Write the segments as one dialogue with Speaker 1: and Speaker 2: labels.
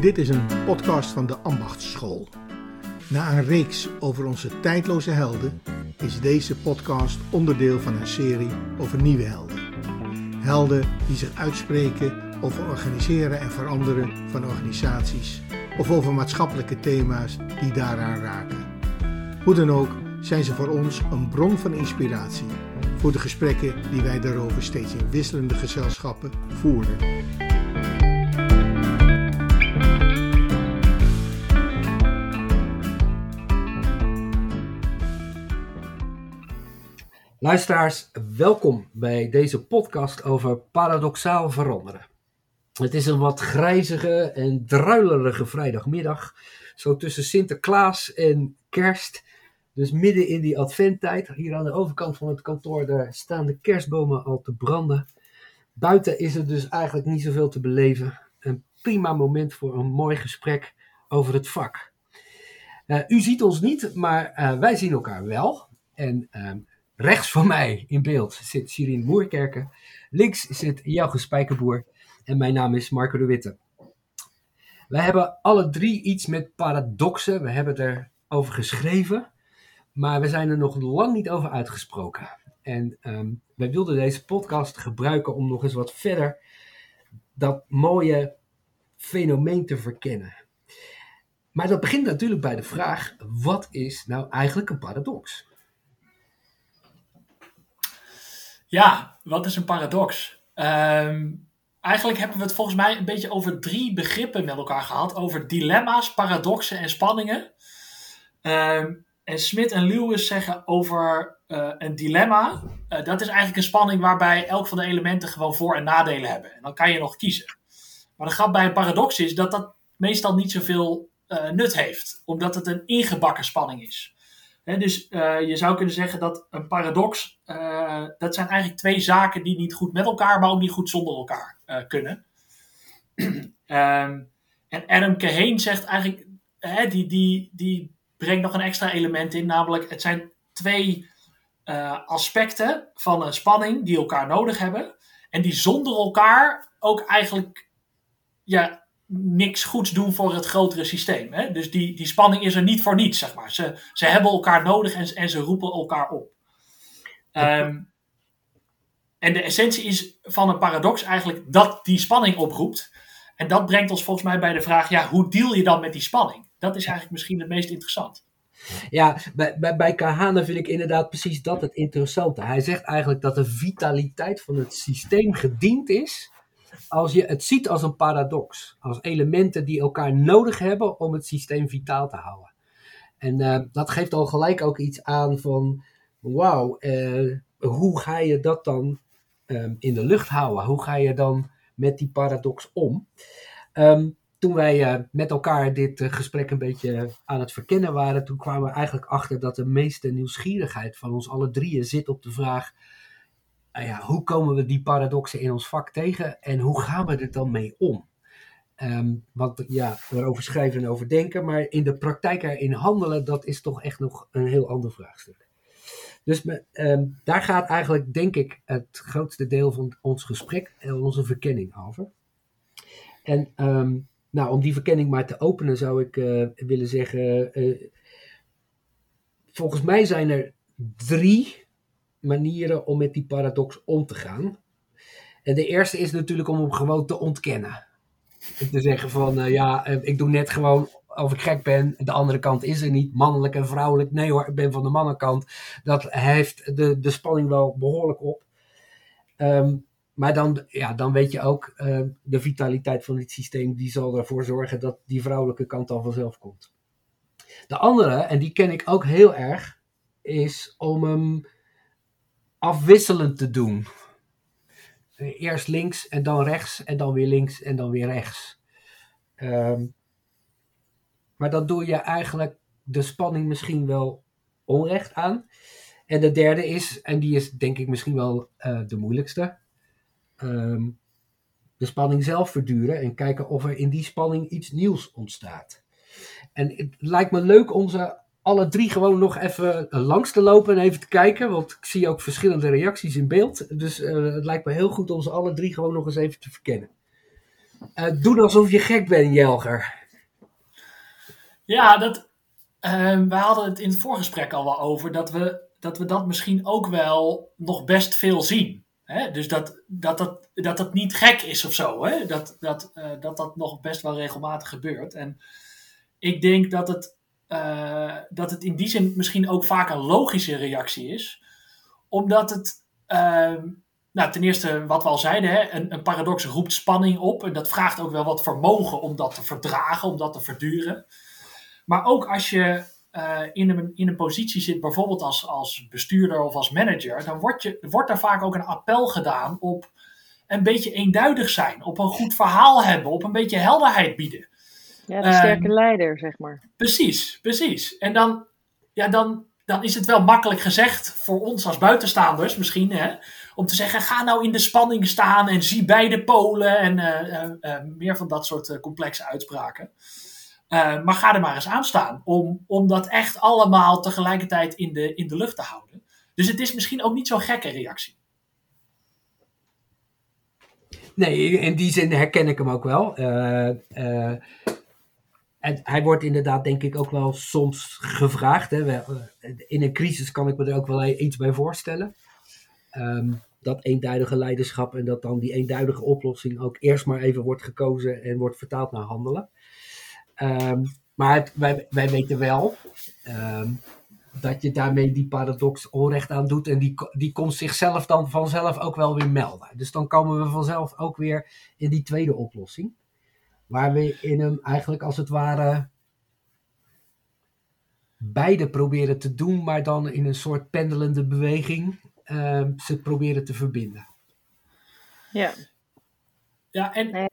Speaker 1: Dit is een podcast van de Ambachtsschool. Na een reeks over onze tijdloze helden is deze podcast onderdeel van een serie over nieuwe helden. Helden die zich uitspreken over organiseren en veranderen van organisaties of over maatschappelijke thema's die daaraan raken. Hoe dan ook zijn ze voor ons een bron van inspiratie voor de gesprekken die wij daarover steeds in wisselende gezelschappen voeren.
Speaker 2: Luisteraars, welkom bij deze podcast over paradoxaal veranderen. Het is een wat grijzige en druilerige vrijdagmiddag, zo tussen Sinterklaas en Kerst. Dus midden in die adventtijd, hier aan de overkant van het kantoor, daar staan de kerstbomen al te branden. Buiten is er dus eigenlijk niet zoveel te beleven. Een prima moment voor een mooi gesprek over het vak. Uh, u ziet ons niet, maar uh, wij zien elkaar wel. En uh, rechts van mij in beeld zit Shirin Moerkerken. Links zit Jouge Spijkerboer. En mijn naam is Marco de Witte. Wij hebben alle drie iets met paradoxen. We hebben erover geschreven. Maar we zijn er nog lang niet over uitgesproken. En um, wij wilden deze podcast gebruiken om nog eens wat verder dat mooie fenomeen te verkennen. Maar dat begint natuurlijk bij de vraag: wat is nou eigenlijk een paradox?
Speaker 3: Ja, wat is een paradox? Um, eigenlijk hebben we het volgens mij een beetje over drie begrippen met elkaar gehad: over dilemma's, paradoxen en spanningen. Um, en Smit en Lewis zeggen over uh, een dilemma. Uh, dat is eigenlijk een spanning waarbij elk van de elementen gewoon voor- en nadelen hebben. En dan kan je nog kiezen. Maar de grap bij een paradox is dat dat meestal niet zoveel uh, nut heeft, omdat het een ingebakken spanning is. Dus je zou kunnen zeggen dat een paradox, dat zijn eigenlijk twee zaken die niet goed met elkaar, maar ook niet goed zonder elkaar kunnen. um, en Adam Kahane zegt eigenlijk, die, die, die brengt nog een extra element in, namelijk het zijn twee uh, aspecten van een spanning die elkaar nodig hebben en die zonder elkaar ook eigenlijk ja, niks goeds doen voor het grotere systeem. Hè? Dus die, die spanning is er niet voor niets, zeg maar. Ze, ze hebben elkaar nodig en, en ze roepen elkaar op. Um, en de essentie is van een paradox eigenlijk dat die spanning oproept. En dat brengt ons volgens mij bij de vraag, ja, hoe deal je dan met die spanning? Dat is eigenlijk misschien het meest interessant.
Speaker 2: Ja, bij, bij, bij Kahane vind ik inderdaad precies dat het interessante. Hij zegt eigenlijk dat de vitaliteit van het systeem gediend is als je het ziet als een paradox. Als elementen die elkaar nodig hebben om het systeem vitaal te houden. En uh, dat geeft al gelijk ook iets aan van, wauw, uh, hoe ga je dat dan um, in de lucht houden? Hoe ga je dan met die paradox om? Um, toen wij uh, met elkaar dit gesprek een beetje aan het verkennen waren, toen kwamen we eigenlijk achter dat de meeste nieuwsgierigheid van ons alle drieën zit op de vraag: uh, ja, hoe komen we die paradoxen in ons vak tegen en hoe gaan we er dan mee om? Um, want ja, erover schrijven en over denken, maar in de praktijk erin handelen, dat is toch echt nog een heel ander vraagstuk. Dus me, um, daar gaat eigenlijk, denk ik, het grootste deel van ons gesprek en onze verkenning over. En um, nou, om die verkenning maar te openen zou ik uh, willen zeggen, uh, volgens mij zijn er drie manieren om met die paradox om te gaan. En de eerste is natuurlijk om hem gewoon te ontkennen. Te zeggen van, uh, ja, ik doe net gewoon of ik gek ben. De andere kant is er niet, mannelijk en vrouwelijk. Nee hoor, ik ben van de mannenkant. Dat heeft de, de spanning wel behoorlijk op. Um, maar dan, ja, dan weet je ook, uh, de vitaliteit van het systeem, die zal ervoor zorgen dat die vrouwelijke kant dan vanzelf komt. De andere, en die ken ik ook heel erg, is om hem afwisselend te doen. Eerst links en dan rechts en dan weer links en dan weer rechts. Um, maar dan doe je eigenlijk de spanning misschien wel onrecht aan. En de derde is, en die is denk ik misschien wel uh, de moeilijkste, um, de spanning zelf verduren en kijken of er in die spanning iets nieuws ontstaat. En het lijkt me leuk om alle drie gewoon nog even langs te lopen en even te kijken, want ik zie ook verschillende reacties in beeld. Dus uh, het lijkt me heel goed om ze alle drie gewoon nog eens even te verkennen. Uh, doe alsof je gek bent, Jelger.
Speaker 3: Ja, dat, uh, we hadden het in het voorgesprek al wel over dat we, dat we dat misschien ook wel nog best veel zien. Hè? Dus dat dat, dat, dat dat niet gek is of zo. Hè? Dat, dat, dat dat nog best wel regelmatig gebeurt. En ik denk dat het, uh, dat het in die zin misschien ook vaak een logische reactie is. Omdat het, ehm, nou, ten eerste wat we al zeiden, hè, een, een paradox roept spanning op. En dat vraagt ook wel wat vermogen om dat te verdragen, om dat te verduren. Maar ook als je uh, in, een, in een positie zit, bijvoorbeeld als, als bestuurder of als manager, dan wordt, je, wordt daar vaak ook een appel gedaan op een beetje eenduidig zijn, op een goed verhaal hebben, op een beetje helderheid bieden.
Speaker 4: Ja, de sterke um, leider, zeg maar.
Speaker 3: Precies, precies. En dan, ja, dan, dan is het wel makkelijk gezegd voor ons als buitenstaanders misschien, hè, om te zeggen: ga nou in de spanning staan en zie beide polen en uh, uh, uh, meer van dat soort complexe uitspraken. maar ga er maar eens aan staan om, om dat echt allemaal tegelijkertijd in de, in de lucht te houden. Dus het is misschien ook niet zo'n gekke reactie.
Speaker 2: Nee, in die zin herken ik hem ook wel. En hij wordt inderdaad, denk ik, ook wel soms gevraagd. Hè. In een crisis kan ik me er ook wel iets bij voorstellen. Um, dat eenduidige leiderschap en dat dan die eenduidige oplossing ook eerst maar even wordt gekozen en wordt vertaald naar handelen. Um, maar wij, wij weten wel um, dat je daarmee die paradox onrecht aan doet en die, die komt zichzelf dan vanzelf ook wel weer melden. Dus dan komen we vanzelf ook weer in die tweede oplossing. Waar we in hem eigenlijk als het ware beide proberen te doen, maar dan in een soort pendelende beweging uh, ze proberen te verbinden.
Speaker 4: Ja.
Speaker 3: Ja, en...
Speaker 4: Nee,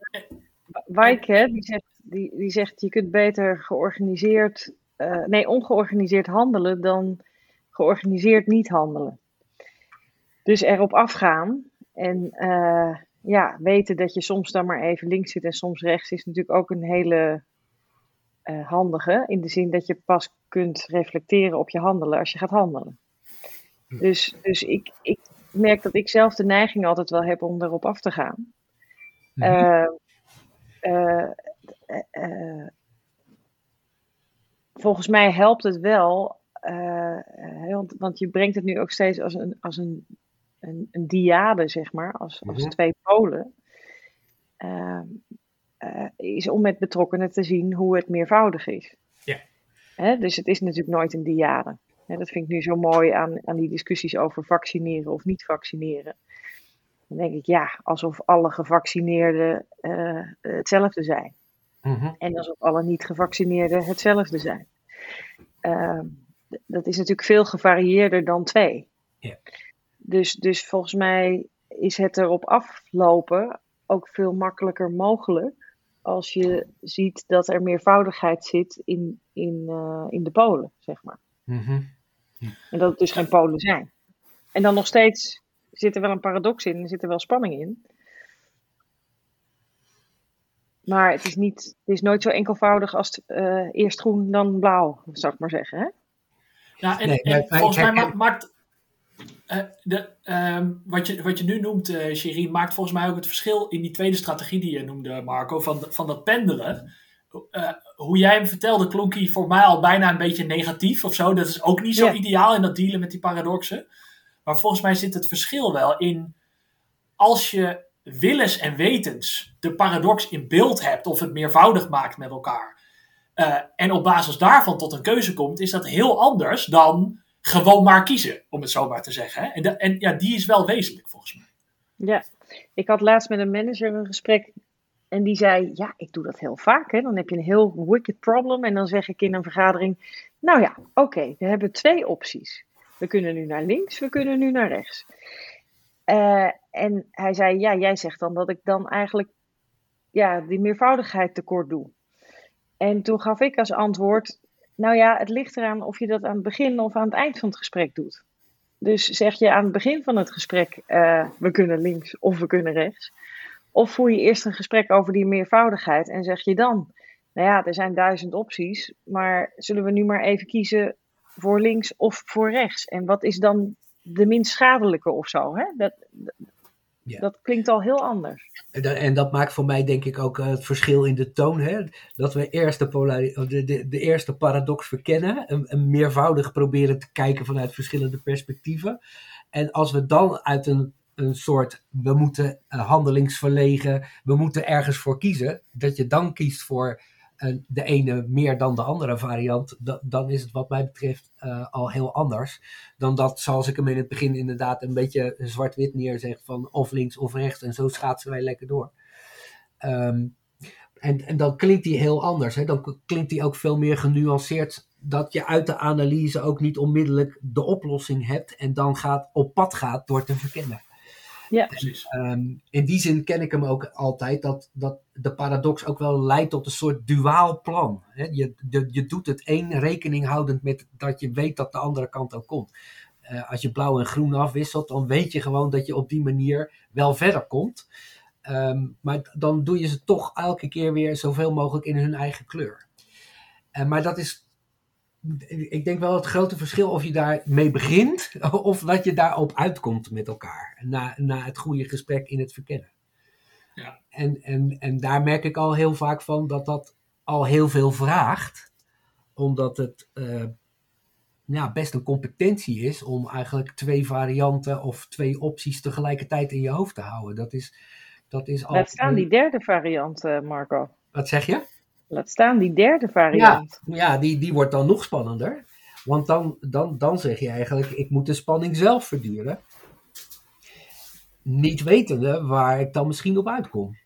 Speaker 4: Wijk, die zegt, die, die zegt je kunt beter georganiseerd, uh, nee, ongeorganiseerd handelen dan georganiseerd niet handelen. Dus erop afgaan en uh, ja, weten dat je soms dan maar even links zit en soms rechts is natuurlijk ook een hele uh, handige. In de zin dat je pas kunt reflecteren op je handelen als je gaat handelen. Dus, dus ik, ik merk dat ik zelf de neiging altijd wel heb om erop af te gaan. Mm-hmm. Uh, uh, volgens mij helpt het wel, want, want je brengt het nu ook steeds als een, als een een, een diade, zeg maar, als, als mm-hmm. twee polen, uh, uh, is om met betrokkenen te zien hoe het meervoudig is.
Speaker 3: Ja.
Speaker 4: Hè? Dus het is natuurlijk nooit een diade. Hè? Dat vind ik nu zo mooi aan, aan die discussies over vaccineren of niet vaccineren. Dan denk ik, ja, alsof alle gevaccineerden uh, hetzelfde zijn. Mm-hmm. En alsof alle niet gevaccineerden hetzelfde zijn. Ehm, dat is natuurlijk veel gevarieerder dan twee.
Speaker 3: Ja.
Speaker 4: Dus, dus volgens mij is het erop aflopen ook veel makkelijker mogelijk als je ziet dat er meervoudigheid zit in, in, uh, in de polen, zeg maar.
Speaker 3: Mm-hmm.
Speaker 4: En dat het dus geen polen zijn. En dan nog steeds zit er wel een paradox in, er zit er wel spanning in. Maar het is, niet, het is nooit zo enkelvoudig als uh, eerst groen dan blauw, zou ik maar zeggen. Hè?
Speaker 3: Ja, en, nee, en volgens mij maakt, uh, de, uh, wat, je, wat je nu noemt, uh, Sherine, maakt volgens mij ook het verschil in die tweede strategie die je noemde, Marco, van, van dat pendelen. Uh, hoe jij hem vertelde, klonk hij voor mij al bijna een beetje negatief of zo. Dat is ook niet zo ideaal in dat dealen met die paradoxen. Maar volgens mij zit het verschil wel in als je willens en wetens de paradox in beeld hebt of het meervoudig maakt met elkaar. en op basis daarvan tot een keuze komt, is dat heel anders dan gewoon maar kiezen, om het zo maar te zeggen. Hè? En, en ja, die is wel wezenlijk volgens mij.
Speaker 4: Ja, ik had laatst met een manager een gesprek en die zei, ja, ik doe dat heel vaak. Hè? Dan heb je een heel wicked problem en dan zeg ik in een vergadering, nou ja, oké, we hebben twee opties. We kunnen nu naar links, we kunnen nu naar rechts. Uh, en hij zei, ja, jij zegt dan dat ik dan eigenlijk ja, die meervoudigheid tekort doe. En toen gaf ik als antwoord, nou ja, het ligt eraan of je dat aan het begin of aan het eind van het gesprek doet. Dus zeg je aan het begin van het gesprek, uh, we kunnen links of we kunnen rechts. Of voer je eerst een gesprek over die meervoudigheid en zeg je dan, nou ja, er zijn duizend opties, maar zullen we nu maar even kiezen voor links of voor rechts? En wat is dan de minst schadelijke of zo? Hè? Dat,
Speaker 2: Ja.
Speaker 4: Dat klinkt al heel anders.
Speaker 2: En dat, maakt voor mij denk ik ook eh, het verschil in de toon. Hè? Dat we eerst de, of de, de, de eerste paradox verkennen. En, en meervoudig proberen te kijken vanuit verschillende perspectieven. En als we dan uit een, een soort, we moeten eh, handelingsverlegen, we moeten ergens voor kiezen. Dat je dan kiest voor de ene meer dan de andere variant. da- dan is het wat mij betreft eh, al heel anders. Dan dat, zoals ik hem in het begin inderdaad een beetje zwart-wit neerzeg. Van of links of rechts. En zo schaatsen wij lekker door. Ehm, en, en dan klinkt die heel anders. Hè? Dan klinkt die ook veel meer genuanceerd. Dat je uit de analyse ook niet onmiddellijk de oplossing hebt. En dan gaat, op pad gaat door te verkennen.
Speaker 3: Precies.
Speaker 2: Ehm, in die zin ken ik hem ook altijd. Dat, dat de paradox ook wel leidt tot een soort duaal plan. Hè? Je, je doet het één rekening houdend met dat je weet dat de andere kant ook komt. Eh, als je blauw en groen afwisselt, dan weet je gewoon dat je op die manier wel verder komt. Ehm, maar dan doe je ze toch elke keer weer zoveel mogelijk in hun eigen kleur. Eh, maar dat is, ik denk wel het grote verschil of je daarmee begint of dat je daarop uitkomt met elkaar. Na, na het goede gesprek in het verkennen.
Speaker 3: Ja.
Speaker 2: En, en, en daar merk ik al heel vaak van dat dat al heel veel vraagt. Omdat het eh, ja, best een competentie is om eigenlijk twee varianten of twee opties tegelijkertijd in je hoofd te houden. Dat is, dat is al.
Speaker 4: Laat staan die derde variant, eh, Marco.
Speaker 2: Wat zeg je?
Speaker 4: Laat staan die derde variant.
Speaker 2: Ja, die, die wordt dan nog spannender. Want dan, dan, dan zeg je eigenlijk, ik moet de spanning zelf verduren. Niet wetende waar ik dan misschien op uitkom.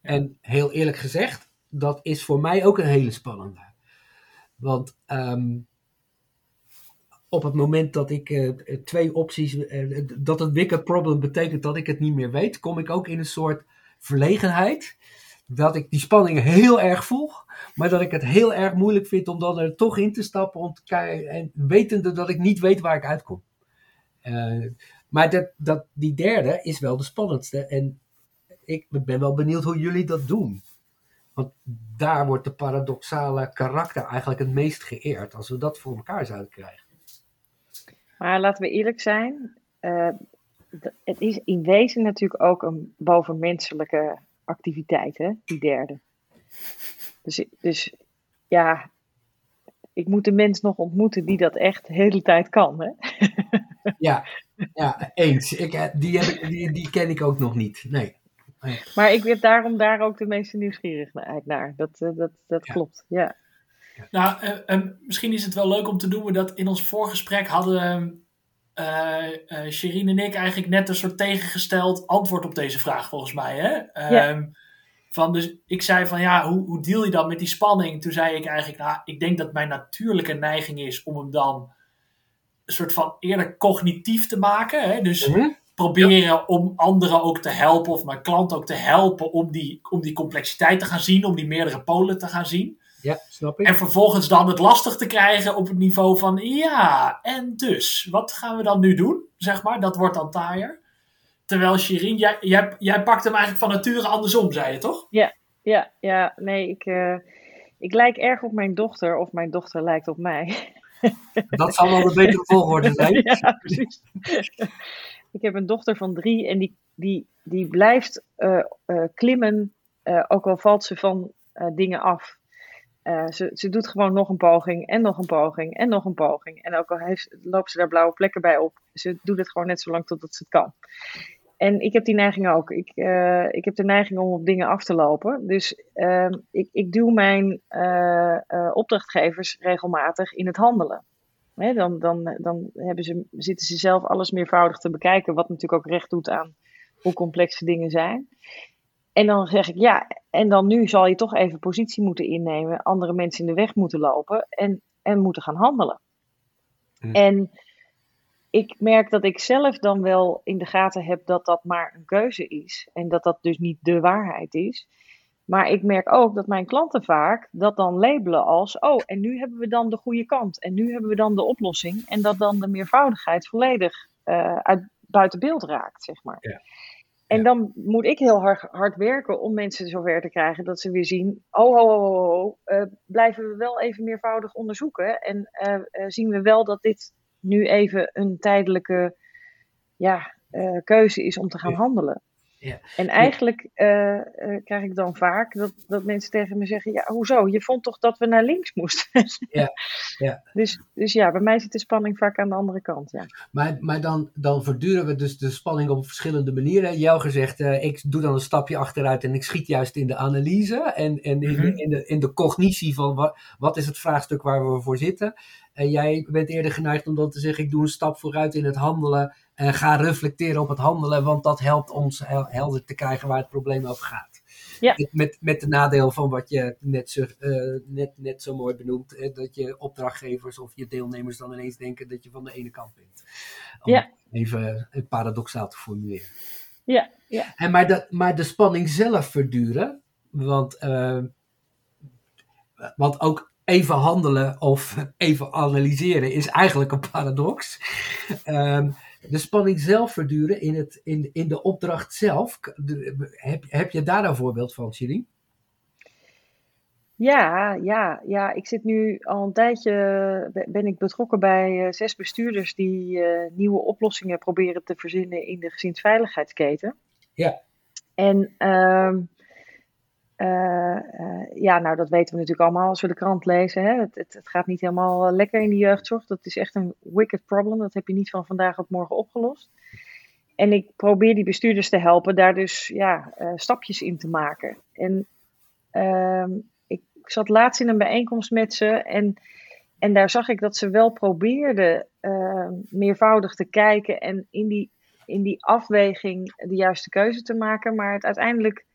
Speaker 2: En heel eerlijk gezegd, dat is voor mij ook een hele spannende. Want ehm, op het moment dat ik eh, twee opties, eh, dat het wicked problem betekent dat ik het niet meer weet, kom ik ook in een soort verlegenheid. Dat ik die spanning heel erg voel, maar dat ik het heel erg moeilijk vind om dan er toch in te stappen te en wetende dat ik niet weet waar ik uitkom. Eh, maar dat, dat, die derde is wel de spannendste en ik ben wel benieuwd hoe jullie dat doen. Want daar wordt de paradoxale karakter eigenlijk het meest geëerd als we dat voor elkaar zouden krijgen.
Speaker 4: Maar laten we eerlijk zijn. eh, het is in wezen natuurlijk ook een bovenmenselijke activiteit, hè? die derde. Dus, dus ja, ik moet de mens nog ontmoeten die dat echt de hele tijd kan. Hè?
Speaker 2: Ja, ja eens. Ik, eh, die, heb ik, die, die ken ik ook nog niet. Nee. nee.
Speaker 4: Maar ik heb daarom daar ook de meeste nieuwsgierigheid naar. Dat, eh, dat, dat
Speaker 2: Ja.
Speaker 4: klopt, ja.
Speaker 3: Nou, eh, misschien is het wel leuk om te noemen dat in ons voorgesprek hadden eh eh Sherine en ik eigenlijk net een soort tegengesteld antwoord op deze vraag, volgens mij. Hè? Ehm, van dus ik zei van ja, hoe, hoe deal je dan met die spanning? Toen zei ik eigenlijk, nou, ik denk dat mijn natuurlijke neiging is om hem dan een soort van eerder cognitief te maken. Hè? Dus
Speaker 2: Mhm.
Speaker 3: proberen om anderen ook te helpen, of mijn klant ook te helpen om die, om die complexiteit te gaan zien, om die meerdere polen te gaan zien.
Speaker 2: Ja, snap ik.
Speaker 3: En vervolgens dan het lastig te krijgen op het niveau van, ja, en dus, wat gaan we dan nu doen? Zeg maar, dat wordt dan taaier. Terwijl Shirin, jij, jij, jij pakt hem eigenlijk van nature andersom, zei je toch?
Speaker 4: Ja, ja, nee, ik, eh, ik lijk erg op mijn dochter, of mijn dochter lijkt op mij.
Speaker 2: Dat zal wel een betere volgorde zijn.
Speaker 4: ja, precies. ik heb een dochter van drie en die, die, die blijft eh, eh, klimmen, eh, ook al valt ze van eh, dingen af. Eh, ze, ze doet gewoon nog een poging en nog een poging en nog een poging. En ook al heeft, loopt ze daar blauwe plekken bij op, ze doet het gewoon net zo lang totdat ze het kan. En ik heb die neiging ook. Ik, eh, ik heb de neiging om op dingen af te lopen. Dus ehm, ik, ik duw mijn eh, eh, opdrachtgevers regelmatig in het handelen. Hè, dan dan, dan hebben ze, zitten ze zelf alles meervoudig te bekijken, wat natuurlijk ook recht doet aan hoe complexe dingen zijn. En dan zeg ik ja, en dan nu zal je toch even positie moeten innemen, andere mensen in de weg moeten lopen en, en moeten gaan handelen.
Speaker 2: Hm.
Speaker 4: En ik merk dat ik zelf dan wel in de gaten heb dat dat maar een keuze is en dat dat dus niet de waarheid is. Maar ik merk ook dat mijn klanten vaak dat dan labelen als: oh, en nu hebben we dan de goede kant en nu hebben we dan de oplossing. En dat dan de meervoudigheid volledig eh, uit, buiten beeld raakt, zeg maar.
Speaker 2: Ja.
Speaker 4: En
Speaker 2: Ja.
Speaker 4: dan moet ik heel hard, hard werken om mensen zover te krijgen dat ze weer zien: oh, oh, oh, oh, oh, eh, blijven we wel even meervoudig onderzoeken. En eh, zien we wel dat dit nu even een tijdelijke ja, eh, keuze is om te gaan handelen.
Speaker 2: Ja.
Speaker 4: En eigenlijk eh, eh, krijg ik dan vaak dat, dat mensen tegen me zeggen: Ja, hoezo? Je vond toch dat we naar links moesten?
Speaker 2: Ja, ja.
Speaker 4: Dus, dus ja, bij mij zit de spanning vaak aan de andere kant. Ja,
Speaker 2: Maar, maar dan, dan verduren we dus de spanning op verschillende manieren. Jou gezegd, eh, ik doe dan een stapje achteruit en ik schiet juist in de analyse en, en in, de,
Speaker 3: Mhm.
Speaker 2: in, de, in de cognitie van wat, wat is het vraagstuk waar we voor zitten. En jij bent eerder geneigd om dan te zeggen, ik doe een stap vooruit in het handelen ga reflecteren op het handelen, want dat helpt ons hel- helder te krijgen waar het probleem over gaat.
Speaker 4: Ja.
Speaker 2: Met, met, de nadeel van wat je net zo, eh, net, net zo mooi benoemt, eh, dat je opdrachtgevers of je deelnemers dan ineens denken dat je van de ene kant bent. Om
Speaker 4: Ja.
Speaker 2: Even paradoxaal te formuleren.
Speaker 4: ja, ja.
Speaker 2: En maar, de, maar de spanning zelf verduren, want, eh, want ook even handelen of even analyseren is eigenlijk een paradox. Ehm, de spanning zelf verduren in, het, in, in de opdracht zelf, heb, heb je daar een voorbeeld van, Shirin?
Speaker 4: Ja, ja, ja, ik zit nu al een tijdje, be- ben ik betrokken bij eh, zes bestuurders die eh, nieuwe oplossingen proberen te verzinnen in de gezinsveiligheidsketen.
Speaker 2: Ja.
Speaker 4: En ehm, eh, eh, ja, nou dat weten we natuurlijk allemaal als we de krant lezen. Hè? Het, het, het gaat niet helemaal eh, lekker in de jeugdzorg. Dat is echt een wicked problem. Dat heb je niet van vandaag op morgen opgelost. En ik probeer die bestuurders te helpen daar dus ja, stapjes in te maken. En ehm, ik zat laatst in een bijeenkomst met ze en, en daar zag ik dat ze wel probeerden ehm, meervoudig te kijken en in die, in die afweging de juiste keuze te maken, maar het uiteindelijk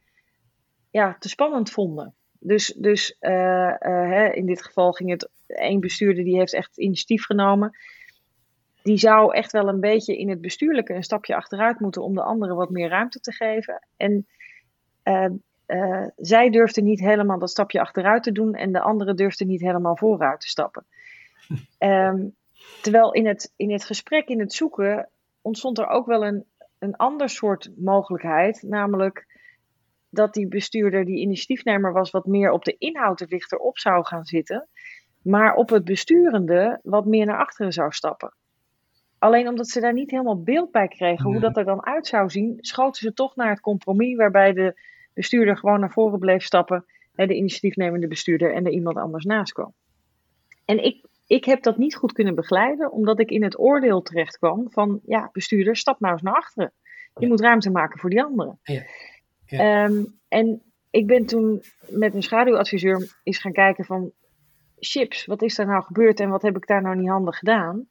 Speaker 4: ja, te spannend vonden. Dus, dus eh, eh, hè, in dit geval ging het één bestuurder die heeft echt initiatief genomen. Die zou echt wel een beetje in het bestuurlijke een stapje achteruit moeten om de anderen wat meer ruimte te geven. En eh, zij durfde niet helemaal dat stapje achteruit te doen en de andere durfde niet helemaal vooruit te stappen. Ehm, terwijl in het, in het gesprek, in het zoeken, ontstond er ook wel een, een ander soort mogelijkheid. Namelijk dat die bestuurder, die initiatiefnemer was, wat meer op de inhoud er lichter op zou gaan zitten. Maar op het besturende wat meer naar achteren zou stappen. Alleen omdat ze daar niet helemaal beeld bij kregen hoe dat er dan uit zou zien, schoten ze toch naar het compromis waarbij de bestuurder gewoon naar voren bleef stappen, de initiatiefnemende bestuurder en er iemand anders naast kwam. En ik, ik heb dat niet goed kunnen begeleiden, omdat ik in het oordeel terecht kwam van, ja, bestuurder, stap nou eens naar achteren. Je moet ruimte maken voor die anderen.
Speaker 2: Ja.
Speaker 4: Ehm, en ik ben toen met een schaduwadviseur eens gaan kijken van, chips, wat is er nou gebeurd en wat heb ik daar nou niet handig gedaan?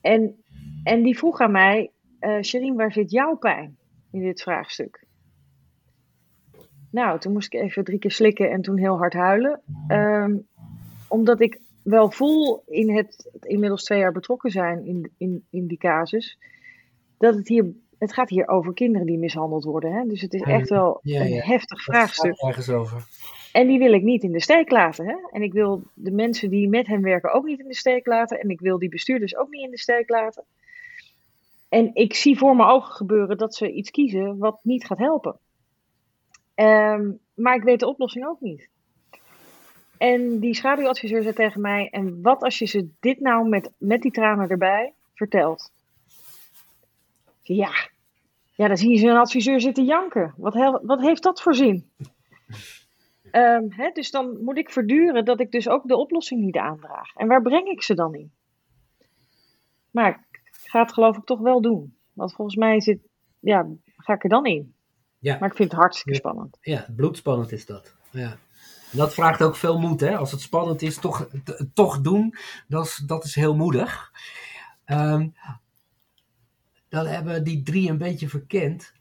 Speaker 4: En, en die vroeg aan mij, eh Sherine, waar zit jouw pijn in dit vraagstuk? Nou, toen moest ik even drie keer slikken en toen heel hard huilen. Ehm, omdat ik wel voel in het inmiddels twee jaar betrokken zijn in, in, in die casus, dat het hier, het gaat hier over kinderen die mishandeld worden. Hè? Dus het is echt wel
Speaker 2: Ja,
Speaker 4: een
Speaker 2: ja.
Speaker 4: heftig vraagstuk.
Speaker 2: gaat ergens over.
Speaker 4: En die wil ik niet in de steek laten. Hè? En ik wil de mensen die met hen werken ook niet in de steek laten. En ik wil die bestuurders ook niet in de steek laten. En ik zie voor mijn ogen gebeuren dat ze iets kiezen wat niet gaat helpen. Ehm, maar ik weet de oplossing ook niet. En die schaduwadviseur zei tegen mij: En wat als je ze dit nou met, met die tranen erbij vertelt? Ja, ja, dan zie je zo'n adviseur zitten janken. Wat, wat heeft dat voor zin? Ehm, hè, dus dan moet ik verduren dat ik dus ook de oplossing niet aandraag. En waar breng ik ze dan in? Maar ik ga het geloof ik toch wel doen. Want volgens mij zit, ja, ga ik er dan in.
Speaker 2: Ja.
Speaker 4: Maar ik vind het hartstikke spannend.
Speaker 2: Ja, bloedspannend is dat. Ja. En dat vraagt ook veel moed, hè? Als het spannend is, toch, toch doen, dat is, dat is heel moedig. Ehm, dan hebben we die drie een beetje verkend.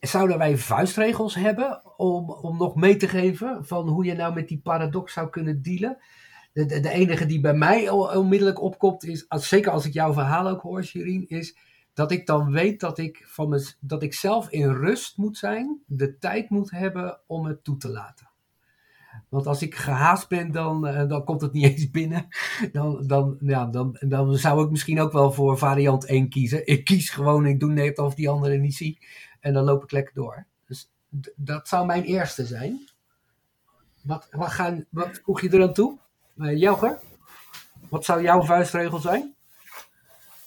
Speaker 2: Zouden wij vuistregels hebben om, om nog mee te geven van hoe je nou met die paradox zou kunnen dealen? De, de, enige die bij mij on- onmiddellijk opkomt is, als, zeker als ik jouw verhaal ook hoor, Shireen, is dat ik dan weet dat ik, van dat ik zelf in rust moet zijn, de tijd moet hebben om het toe te laten. Want als ik gehaast ben, dan, eh, dan komt het niet eens binnen. Dan, dan, ja, dan, dan zou ik misschien ook wel voor variant 1 kiezen. Ik kies gewoon, ik doe net of die andere niet zie. En dan loop ik lekker door. Dus dat zou mijn eerste zijn. Wat, wat, gaan, wat voeg je er aan toe? Uh, Jelger? Wat zou jouw vuistregel zijn?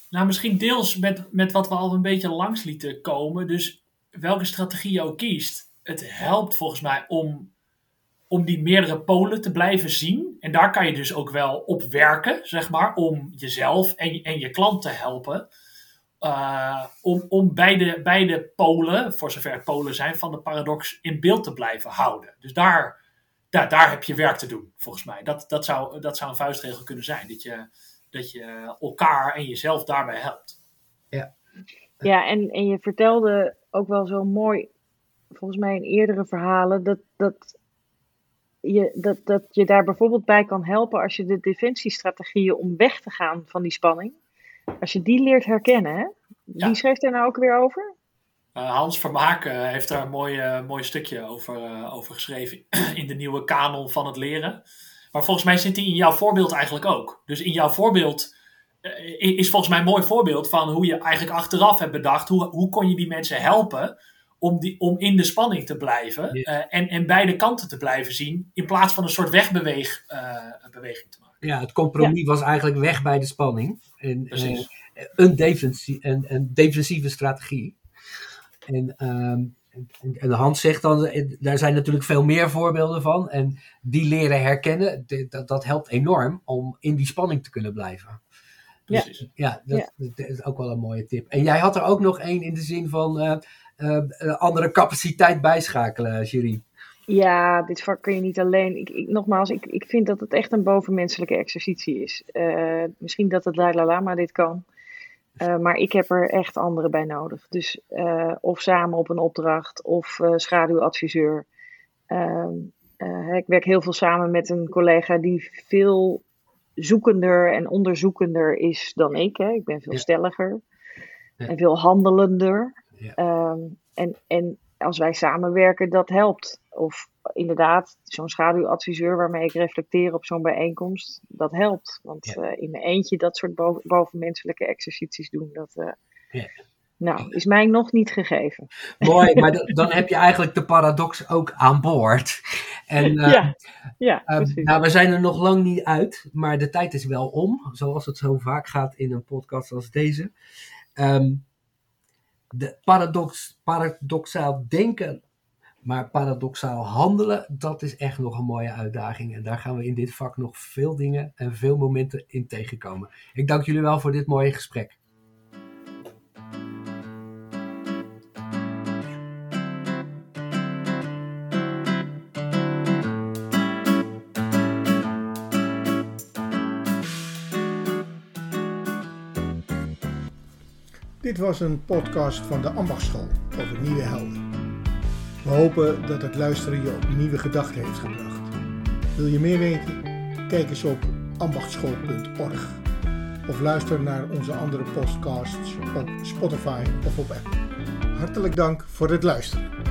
Speaker 3: Nou, misschien deels met, met wat we al een beetje langs lieten komen. Dus welke strategie je ook kiest, het helpt volgens mij om, om die meerdere polen te blijven zien. En daar kan je dus ook wel op werken, zeg maar, om jezelf en, en je klant te helpen. Uh, om, om beide, beide polen, voor zover het polen zijn, van de paradox in beeld te blijven houden. Dus daar, daar, daar heb je werk te doen, volgens mij. Dat, dat, zou, dat zou een vuistregel kunnen zijn. Dat je, dat je elkaar en jezelf daarbij helpt.
Speaker 2: Ja,
Speaker 4: ja en, en je vertelde ook wel zo mooi, volgens mij in eerdere verhalen, dat, dat, je, dat, dat je daar bijvoorbeeld bij kan helpen als je de defensiestrategieën om weg te gaan van die spanning, als je die leert herkennen. Hè? Wie ja. schreef daar nou ook weer over?
Speaker 3: Uh, Hans Vermaak uh, heeft daar een mooi, uh, mooi stukje over, over geschreven in de nieuwe kanon van het leren. Maar volgens mij zit die in jouw voorbeeld eigenlijk ook. Dus in jouw voorbeeld is volgens mij een mooi voorbeeld van hoe je eigenlijk achteraf hebt bedacht. Hoe, hoe kon je die mensen helpen om, die, om in de spanning te blijven en, en beide kanten te blijven zien. In plaats van een soort wegbeweging te maken.
Speaker 2: Ja, het compromis ja. was eigenlijk weg bij de spanning. En, een, defensie, een, een defensieve strategie. En, um, en Hans zegt dan, daar zijn natuurlijk veel meer voorbeelden van. En die leren herkennen, dat, dat helpt enorm om in die spanning te kunnen blijven. Dus, ja, ja, dat, is ook wel een mooie tip. En jij had er ook nog één in de zin van uh, uh, andere capaciteit bijschakelen, Jerry.
Speaker 4: Ja, dit vak kun je niet alleen. Ik, ik, nogmaals, ik, ik vind dat het echt een bovenmenselijke exercitie is. Uh, misschien dat het Dalai Lama dit kan. Uh, maar ik heb er echt anderen bij nodig. Dus uh, of samen op een opdracht of uh, schaduwadviseur. Ehm, ik werk heel veel samen met een collega die veel zoekender en onderzoekender is dan ik. Hè. Ik ben veel ja. stelliger ja. en veel handelender. Ja. Um, en, en als wij samenwerken, dat helpt. Of inderdaad, zo'n schaduwadviseur waarmee ik reflecteer op zo'n bijeenkomst, dat helpt. Want uh, in mijn eentje dat soort boven, bovenmenselijke exercities doen, dat uh, ja. Nou, is mij nog niet gegeven.
Speaker 2: Mooi, maar dan heb je eigenlijk de paradox ook aan boord. En, uh,
Speaker 4: ja, ja
Speaker 2: nou, we zijn er nog lang niet uit, maar de tijd is wel om, zoals het zo vaak gaat in een podcast als deze. Um, de paradox, paradoxaal denken maar paradoxaal handelen, dat is echt nog een mooie uitdaging. En daar gaan we in dit vak nog veel dingen en veel momenten in tegenkomen. Ik dank jullie wel voor dit mooie gesprek.
Speaker 1: Dit was een podcast van de Ambachtschool over nieuwe helden. We hopen dat het luisteren je op nieuwe gedachten heeft gebracht. Wil je meer weten? Kijk eens op ambachtschool.org of luister naar onze andere podcasts op Spotify of op Apple. Hartelijk dank voor het luisteren.